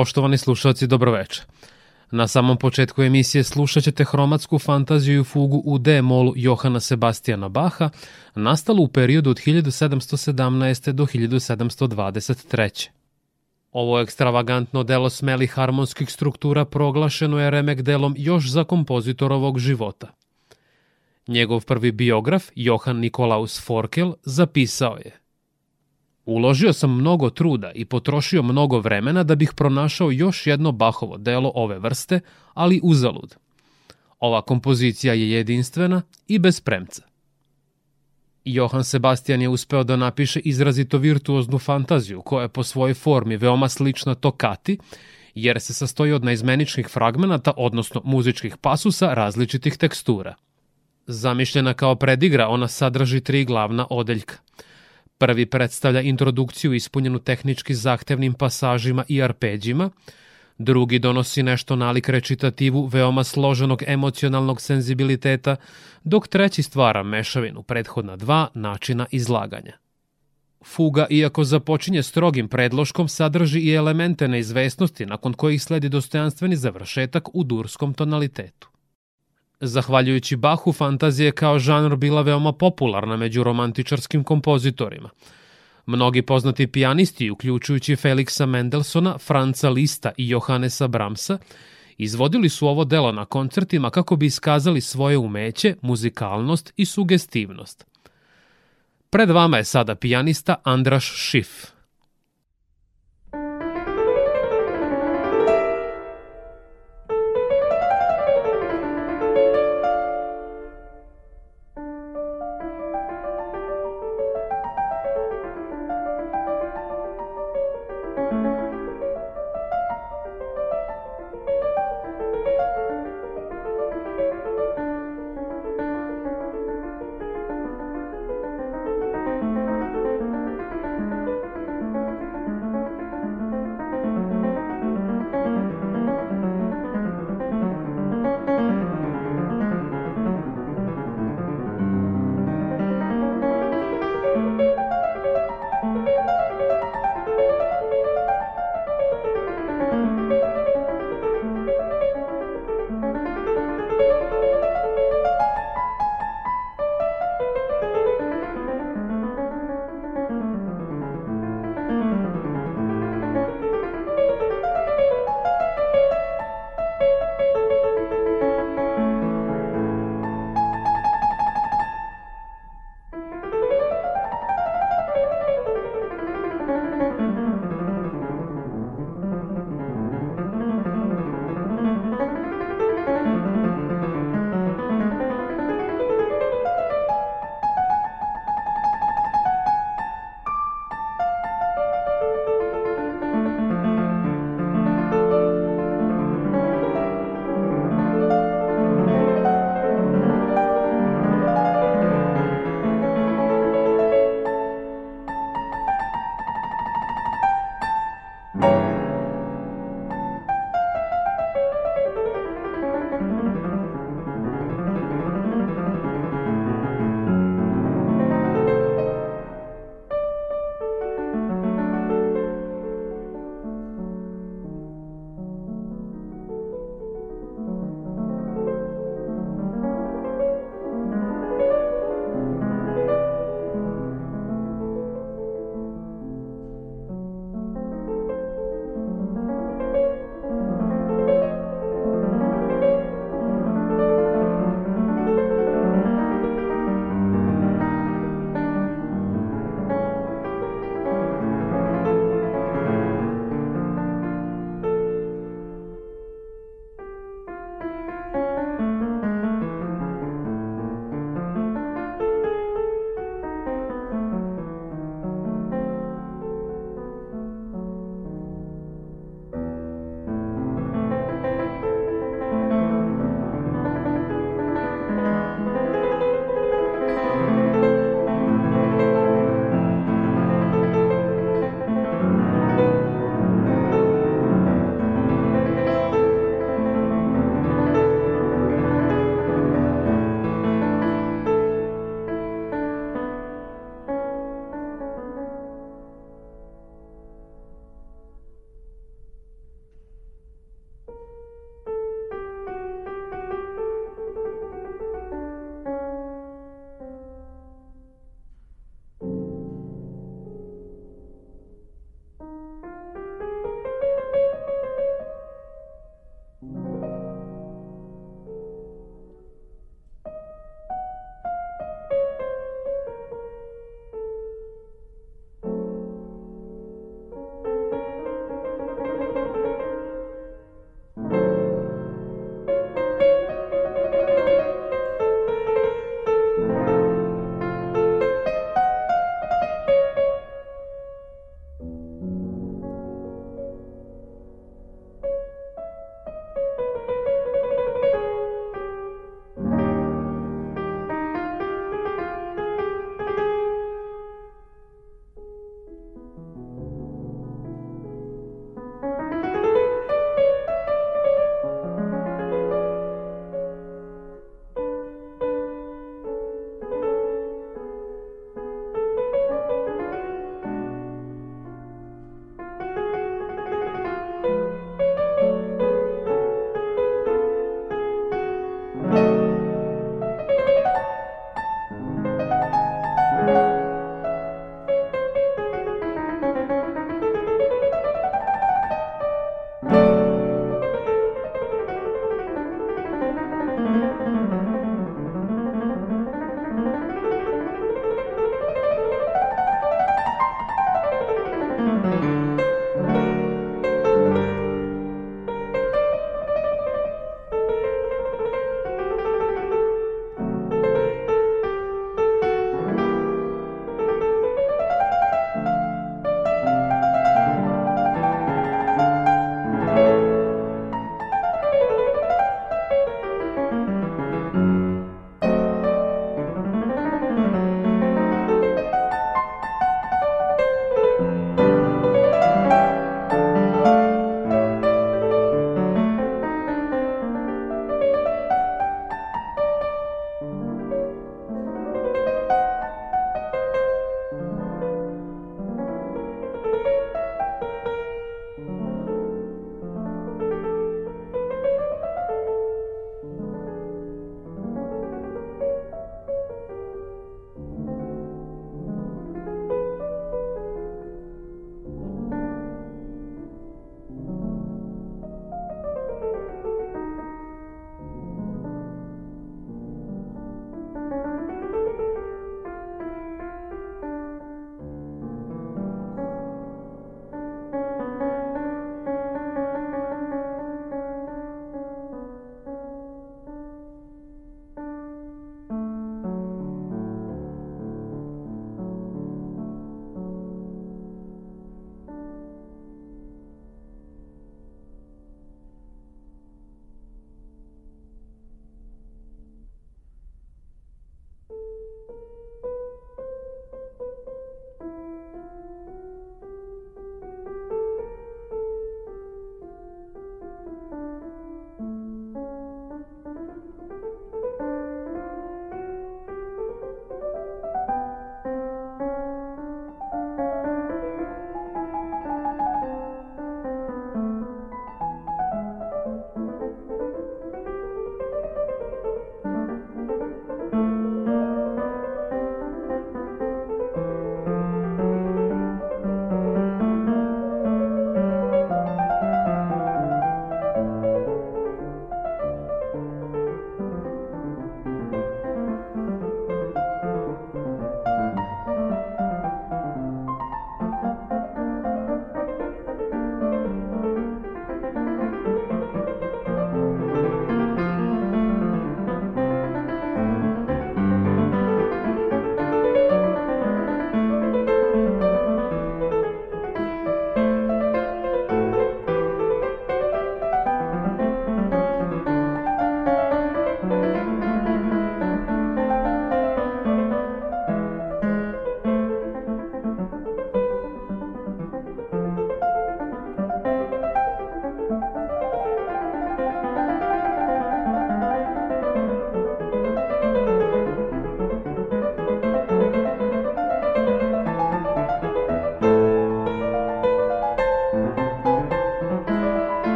Poštovani slušalci, dobroveče. Na samom početku emisije slušat ćete hromatsku fantaziju i fugu u D-molu Johana Sebastijana Baha, nastalu u periodu od 1717. do 1723. Ovo ekstravagantno delo smelih harmonskih struktura proglašeno je remek delom još za kompozitorovog života. Njegov prvi biograf, Johan Nikolaus Forkel, zapisao je Uložio sam mnogo truda i potrošio mnogo vremena da bih pronašao još jedno Bahovo delo ove vrste, ali uzalud. Ova kompozicija je jedinstvena i bez premca. Johan Sebastian je uspeo da napiše izrazito virtuoznu fantaziju koja je po svojoj formi veoma slična tokati, jer se sastoji od naizmeničnih fragmenata, odnosno muzičkih pasusa različitih tekstura. Zamišljena kao predigra, ona sadrži tri glavna odeljka – Prvi predstavlja introdukciju ispunjenu tehnički zahtevnim pasažima i arpeđima, drugi donosi nešto nalik recitativu veoma složenog emocionalnog senzibiliteta, dok treći stvara mešavinu prethodna dva načina izlaganja. Fuga, iako započinje strogim predloškom, sadrži i elemente neizvesnosti nakon kojih sledi dostojanstveni završetak u durskom tonalitetu. Zahvaljujući Bahu, fantazija je kao žanr bila veoma popularna među romantičarskim kompozitorima. Mnogi poznati pijanisti, uključujući Felixa Mendelsona, Franca Lista i Johannesa Bramsa, izvodili su ovo delo na koncertima kako bi iskazali svoje umeće, muzikalnost i sugestivnost. Pred vama je sada pijanista Andraš Schiff.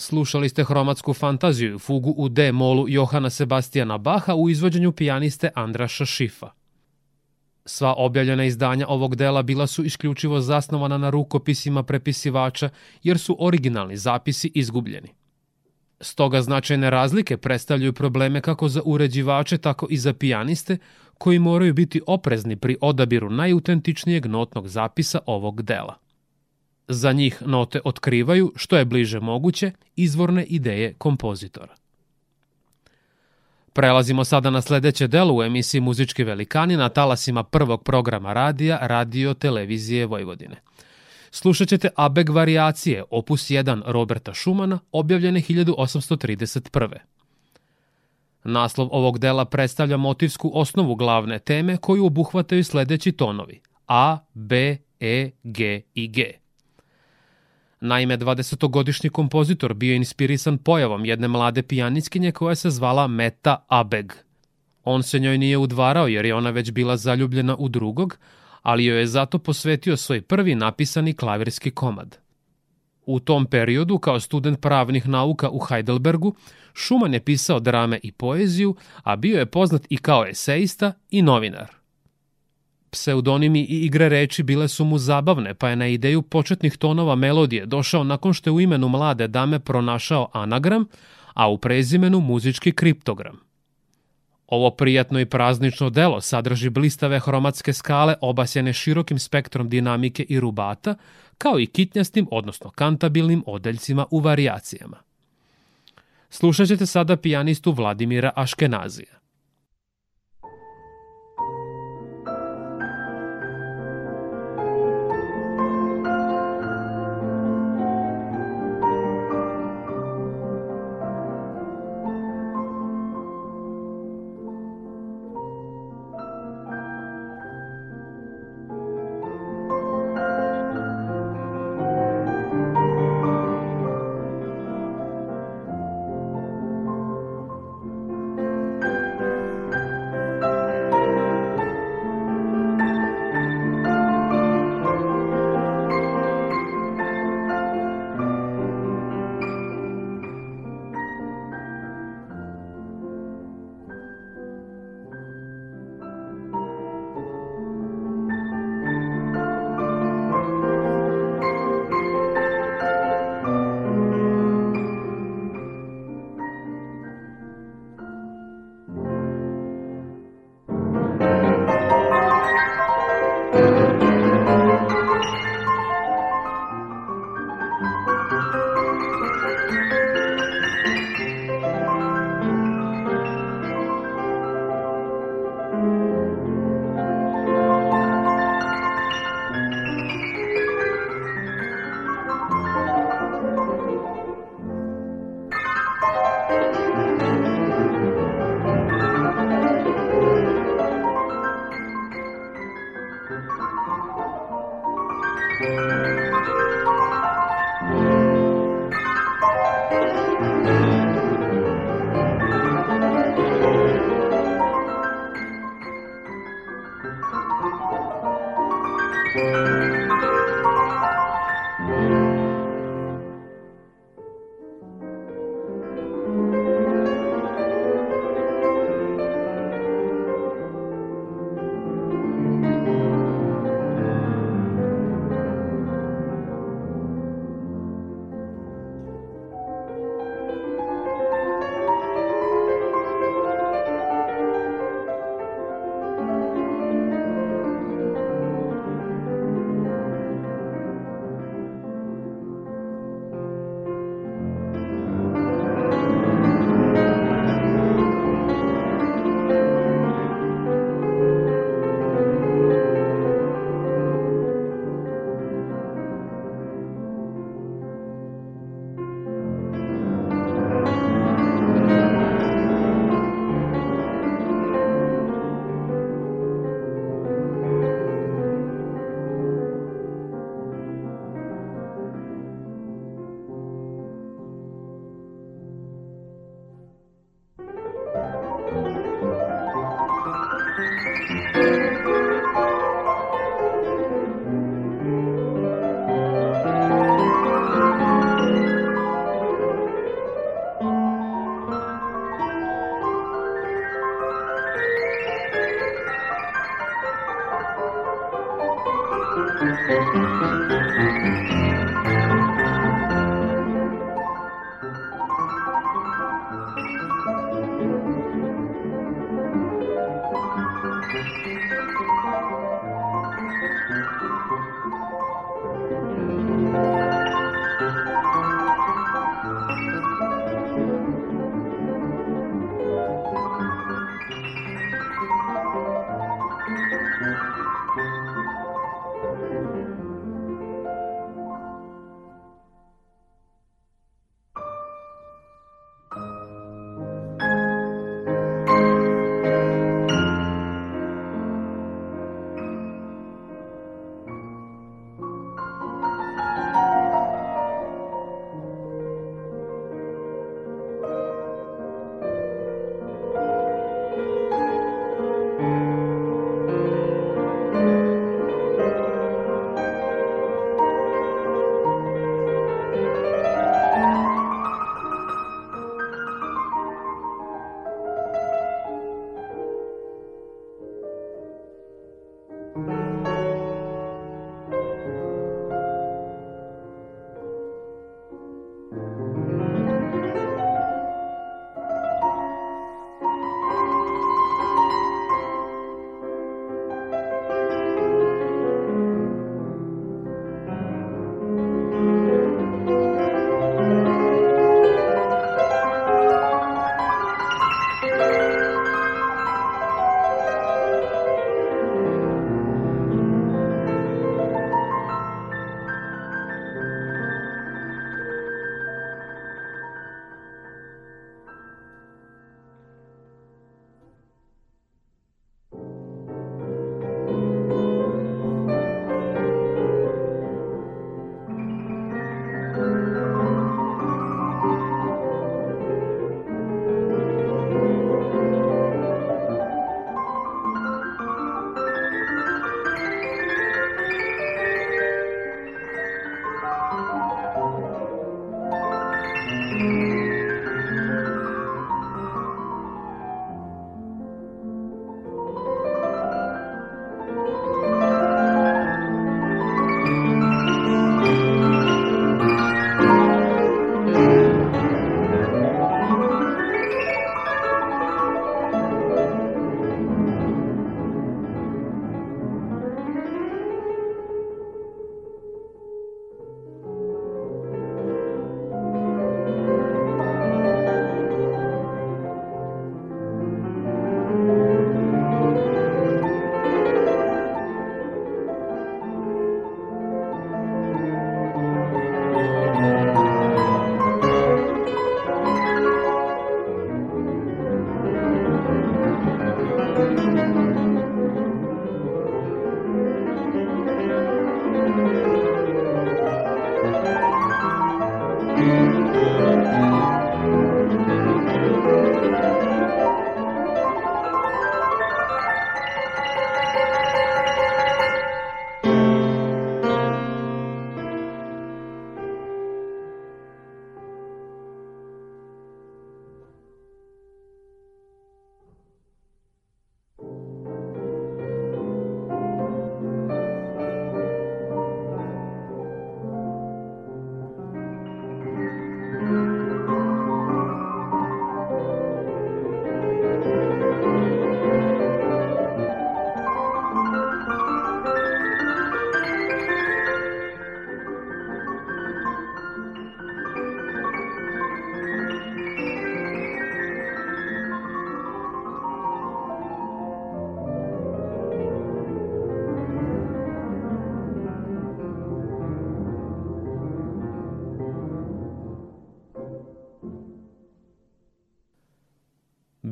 Slušali ste hromatsku fantaziju, fugu u D molu Johana Sebastijana Baha u izvođenju pijaniste Andraša Šifa. Sva objavljena izdanja ovog dela bila su isključivo zasnovana na rukopisima prepisivača, jer su originalni zapisi izgubljeni. Stoga značajne razlike predstavljaju probleme kako za uređivače, tako i za pijaniste, koji moraju biti oprezni pri odabiru najutentičnijeg notnog zapisa ovog dela. Za njih note otkrivaju, što je bliže moguće, izvorne ideje kompozitora. Prelazimo sada na sledeće delo u emisiji Muzički velikani na talasima prvog programa radija Radio Televizije Vojvodine. Slušat ćete Abeg variacije, opus 1 Roberta Šumana, objavljene 1831. Naslov ovog dela predstavlja motivsku osnovu glavne teme koju obuhvataju sledeći tonovi A, B, E, G i G. Naime, 20-godišnji kompozitor bio inspirisan pojavom jedne mlade pijanickinje koja se zvala Meta Abeg. On se njoj nije udvarao jer je ona već bila zaljubljena u drugog, ali joj je zato posvetio svoj prvi napisani klavirski komad. U tom periodu, kao student pravnih nauka u Heidelbergu, Schumann je pisao drame i poeziju, a bio je poznat i kao eseista i novinar. Pseudonimi i igre reči bile su mu zabavne, pa je na ideju početnih tonova melodije došao nakon što je u imenu mlade dame pronašao anagram, a u prezimenu muzički kriptogram. Ovo prijatno i praznično delo sadrži blistave hromatske skale obasjene širokim spektrom dinamike i rubata, kao i kitnjastim, odnosno kantabilnim odeljcima u varijacijama. Slušat ćete sada pijanistu Vladimira Aškenazija.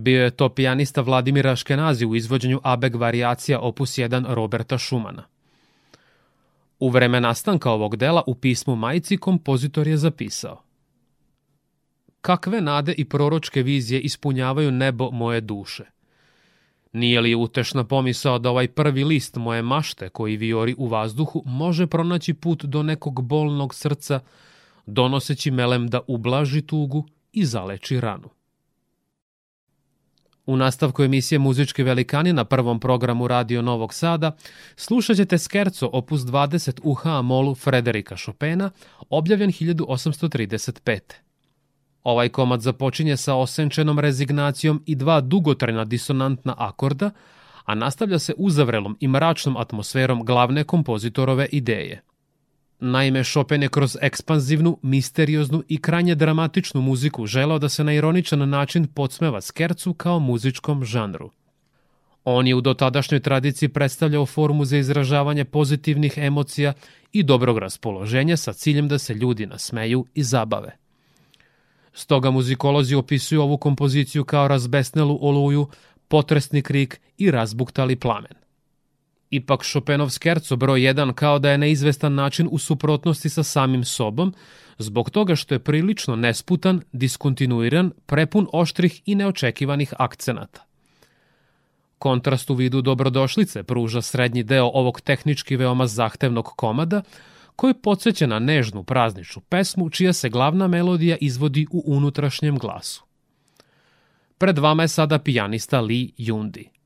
Bio je to pijanista Vladimir Aškenazi u izvođenju Abeg variacija opus 1 Roberta Šumana. U vreme nastanka ovog dela u pismu majici kompozitor je zapisao Kakve nade i proročke vizije ispunjavaju nebo moje duše? Nije li utešna pomisao da ovaj prvi list moje mašte koji viori u vazduhu može pronaći put do nekog bolnog srca, donoseći melem da ublaži tugu i zaleči ranu? U nastavku emisije Muzički velikani na prvom programu Radio Novog Sada slušat ćete skerco opus 20 u H-molu Frederika Chopina, objavljen 1835. Ovaj komad započinje sa osenčenom rezignacijom i dva dugotrajna disonantna akorda, a nastavlja se uzavrelom i mračnom atmosferom glavne kompozitorove ideje. Naime, Chopin je kroz ekspanzivnu, misterioznu i krajnje dramatičnu muziku želao da se na ironičan način podsmeva skercu kao muzičkom žanru. On je u dotadašnjoj tradiciji predstavljao formu za izražavanje pozitivnih emocija i dobrog raspoloženja sa ciljem da se ljudi nasmeju i zabave. Stoga muzikolozi opisuju ovu kompoziciju kao razbesnelu oluju, potresni krik i razbuktali plamen. Ipak Chopinov skerco broj 1 kao da je na izvestan način u suprotnosti sa samim sobom, zbog toga što je prilično nesputan, diskontinuiran, prepun oštrih i neočekivanih akcenata. Kontrast u vidu dobrodošlice pruža srednji deo ovog tehnički veoma zahtevnog komada, koji podsjeća na nežnu prazničnu pesmu čija se glavna melodija izvodi u unutrašnjem glasu. Pred vama je sada pijanista Lee Yundi.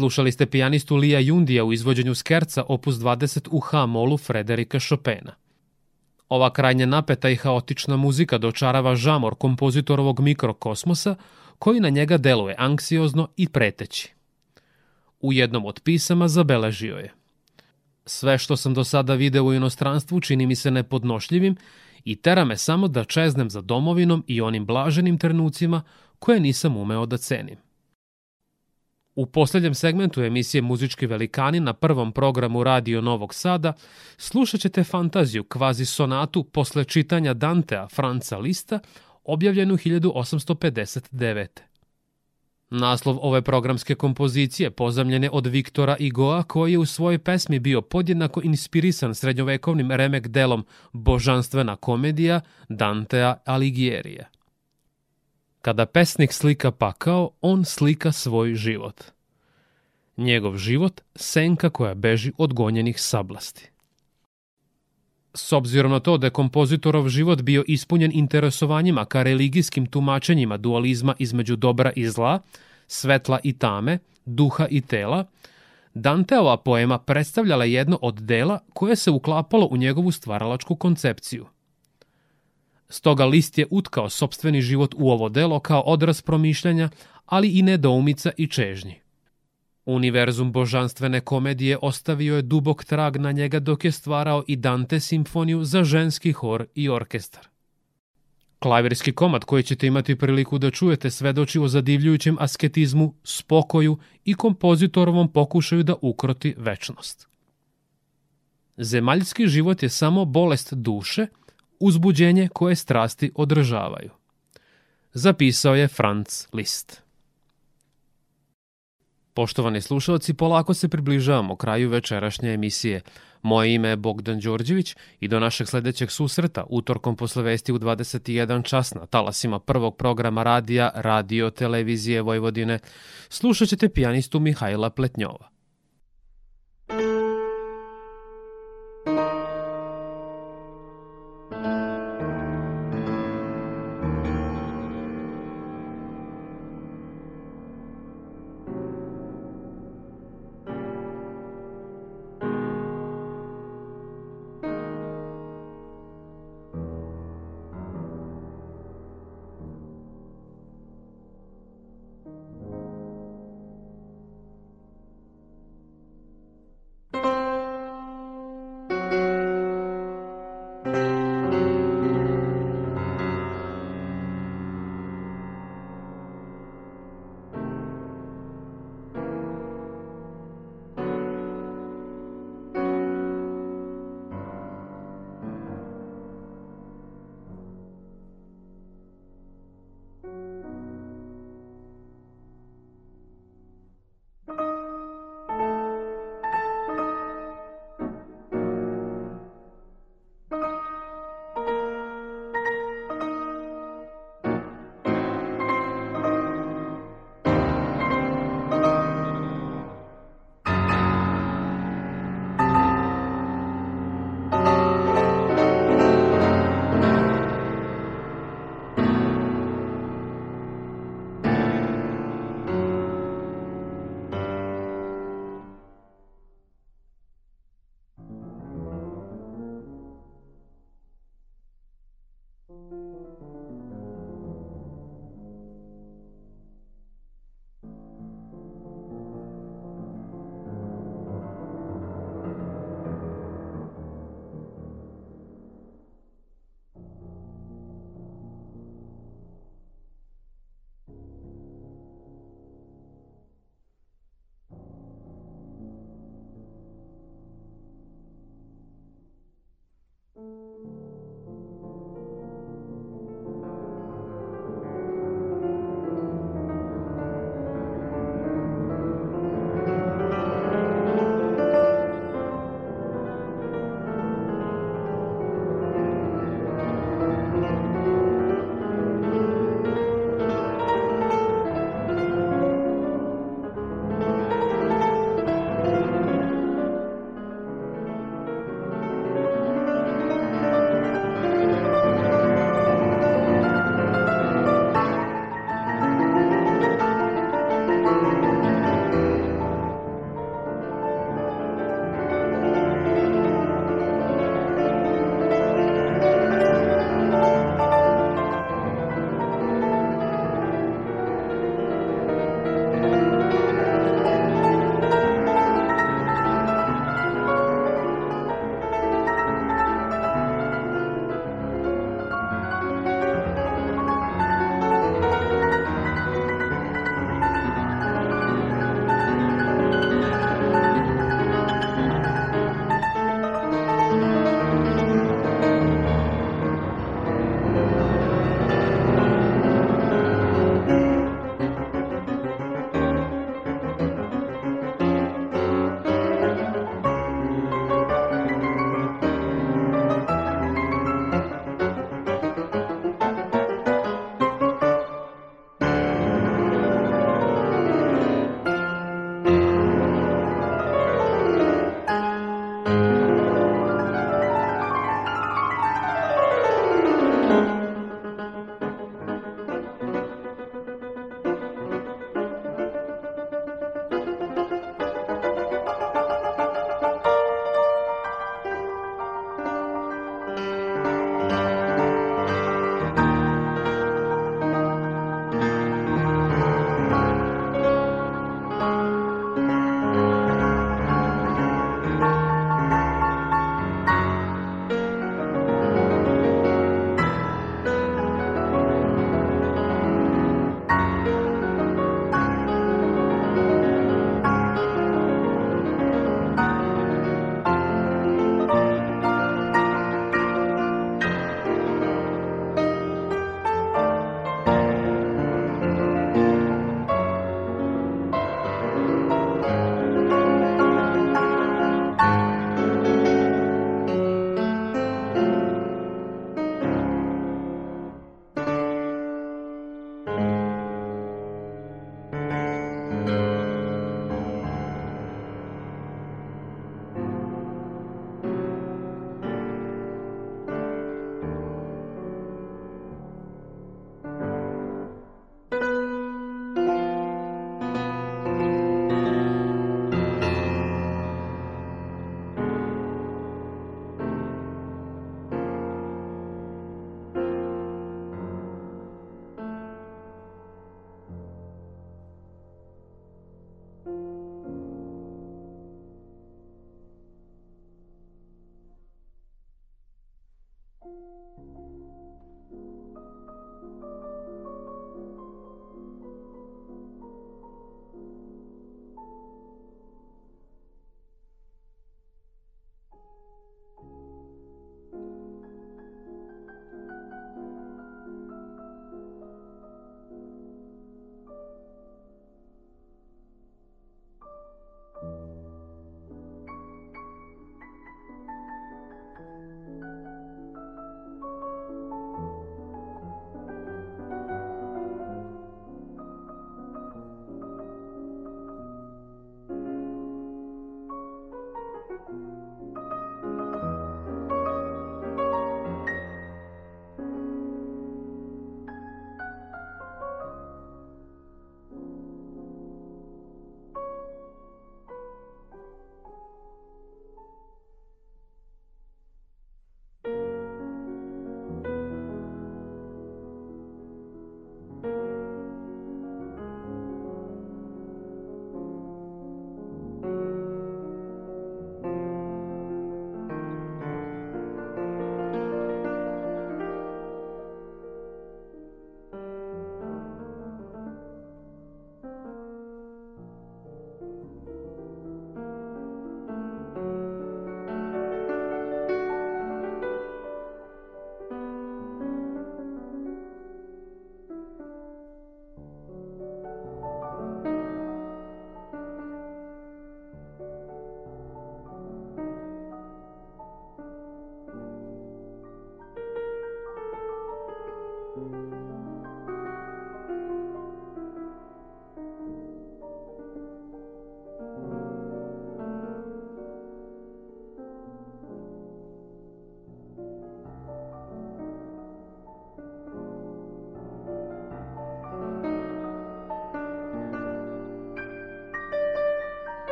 Slušali ste pijanistu Lija Jundija u izvođenju Skerca opus 20 u H-molu Frederika Chopina. Ova krajnje napeta i haotična muzika dočarava žamor kompozitorovog mikrokosmosa koji na njega deluje anksiozno i preteći. U jednom od pisama zabeležio je Sve što sam do sada video u inostranstvu čini mi se nepodnošljivim i tera me samo da čeznem za domovinom i onim blaženim trenucima koje nisam umeo da cenim. U poslednjem segmentu emisije Muzički velikani na prvom programu Radio Novog Sada slušat ćete fantaziju kvazi sonatu posle čitanja Dantea Franca Lista, objavljenu 1859. Naslov ove programske kompozicije pozamljene od Viktora Igoa, koji je u svojoj pesmi bio podjednako inspirisan srednjovekovnim remek delom Božanstvena komedija Dantea Alighiерija. Kada pesnik slika pakao, on slika svoj život. Njegov život senka koja beži od gonjenih sablasti. S obzirom na to da je kompozitorov život bio ispunjen interesovanjima ka religijskim tumačenjima dualizma između dobra i zla, svetla i tame, duha i tela, Danteova poema predstavljala jedno od dela koje se uklapalo u njegovu stvaralačku koncepciju – Stoga list je utkao sobstveni život u ovo delo kao odraz promišljanja, ali i nedoumica i čežnji. Univerzum božanstvene komedije ostavio je dubok trag na njega dok je stvarao i Dante simfoniju za ženski hor i orkestar. Klavirski komad koji ćete imati priliku da čujete svedoči o zadivljujućem asketizmu, spokoju i kompozitorovom pokušaju da ukroti večnost. Zemaljski život je samo bolest duše – uzbuđenje koje strasti održavaju. Zapisao je Franz Liszt. Poštovani slušalci, polako se približavamo kraju večerašnje emisije. Moje ime je Bogdan Đorđević i do našeg sledećeg susreta utorkom posle vesti u 21 čas na talasima prvog programa radija Radio Televizije Vojvodine slušat ćete pijanistu Mihajla Pletnjova.